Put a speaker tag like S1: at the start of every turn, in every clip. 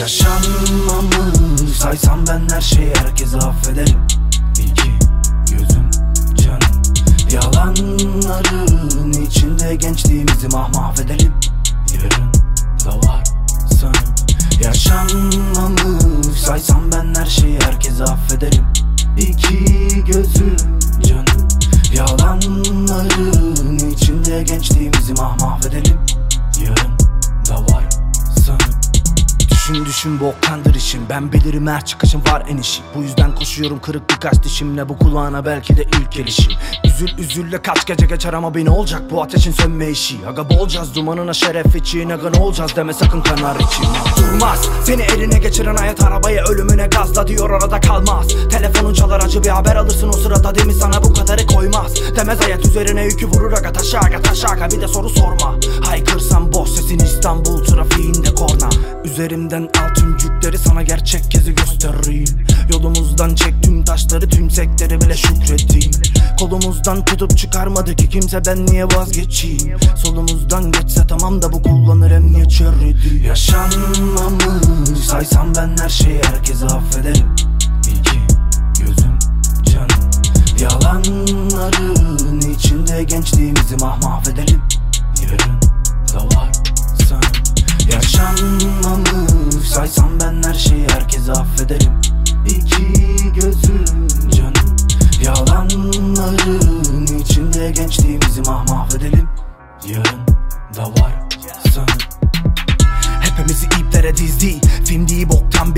S1: Yaşanmamış saysam ben her şeyi herkese affederim. İki gözüm canım. Yalanların içinde gençliğimizi mah mahvedelim. Yarın da var sanırım Yaşanmamış saysam ben her şeyi herkese affederim. İki gözüm canım. Yalanların içinde gençliğimizi mah mahvedelim Düşün düşün boktandır işim. Ben bilirim her çıkışım var enişim Bu yüzden koşuyorum kırık birkaç dişimle. Bu kulağına belki de ilk gelişim Üzül üzülle kaç gece geçer ama bir ne olacak Bu ateşin sönme işi. Aga bolcaz dumanına şeref için Aga ne olacağız deme sakın kanar için Durmaz seni eline geçiren hayat arabaya Ölümüne gazla diyor arada kalmaz. Telefonun çalar acı bir haber alırsın o sırada Değil mi sana Demez hayat üzerine yükü vurur aga taşa aga taşa aga Bir de soru sorma. Haykırsam boş sesin İstanbul trafiğinde korna. Üzerimden al tüm yükleri sana gerçek kezi göstereyim. Yolumuzdan çek tüm taşları tüm sektörü bile şükredeyim. Kolumuzdan tutup çıkarmadı ki kimse ben niye vazgeçeyim? Solumuzdan geçse tamam da bu kullanır emniyet şeridi Yaşanmamış saysam ben her şeyi herkese affederim affederim İki gözüm canım Yalanların içinde gençliğimizi mah mahvedelim. Yarın da var sanırım Hepimizi iplere dizdi Film değil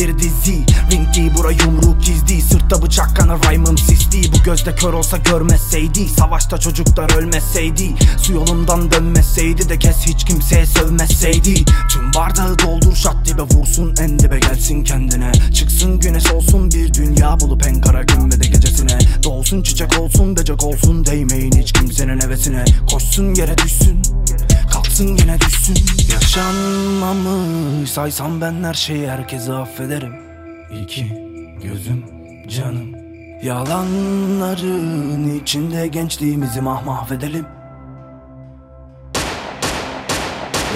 S1: bir dizi. Ring değil bura yumruk gizli Sırtta bıçak kanı rhyme'ım sisli Bu gözde kör olsa görmeseydi Savaşta çocuklar ölmeseydi Su yolundan dönmeseydi de kes hiç kimseye sövmeseydi. Tüm bardağı doldur şat dibe vursun en dibe gelsin kendine. Çıksın güneş olsun bir dünya bulup en kara gün ve de gecesine. Doğsun çiçek olsun becek olsun değmeyin hiç kimsenin hevesine. Koşsun yere düşsün Kalksın yine düşsün Saymam mı? Saysam ben her şeyi herkese affederim. İki gözüm canım. Yalanların içinde gençliğimizi mahmahvedelim.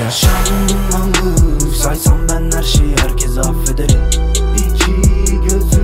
S1: Yaşanmalı saysam ben her şeyi herkese affederim. İki gözüm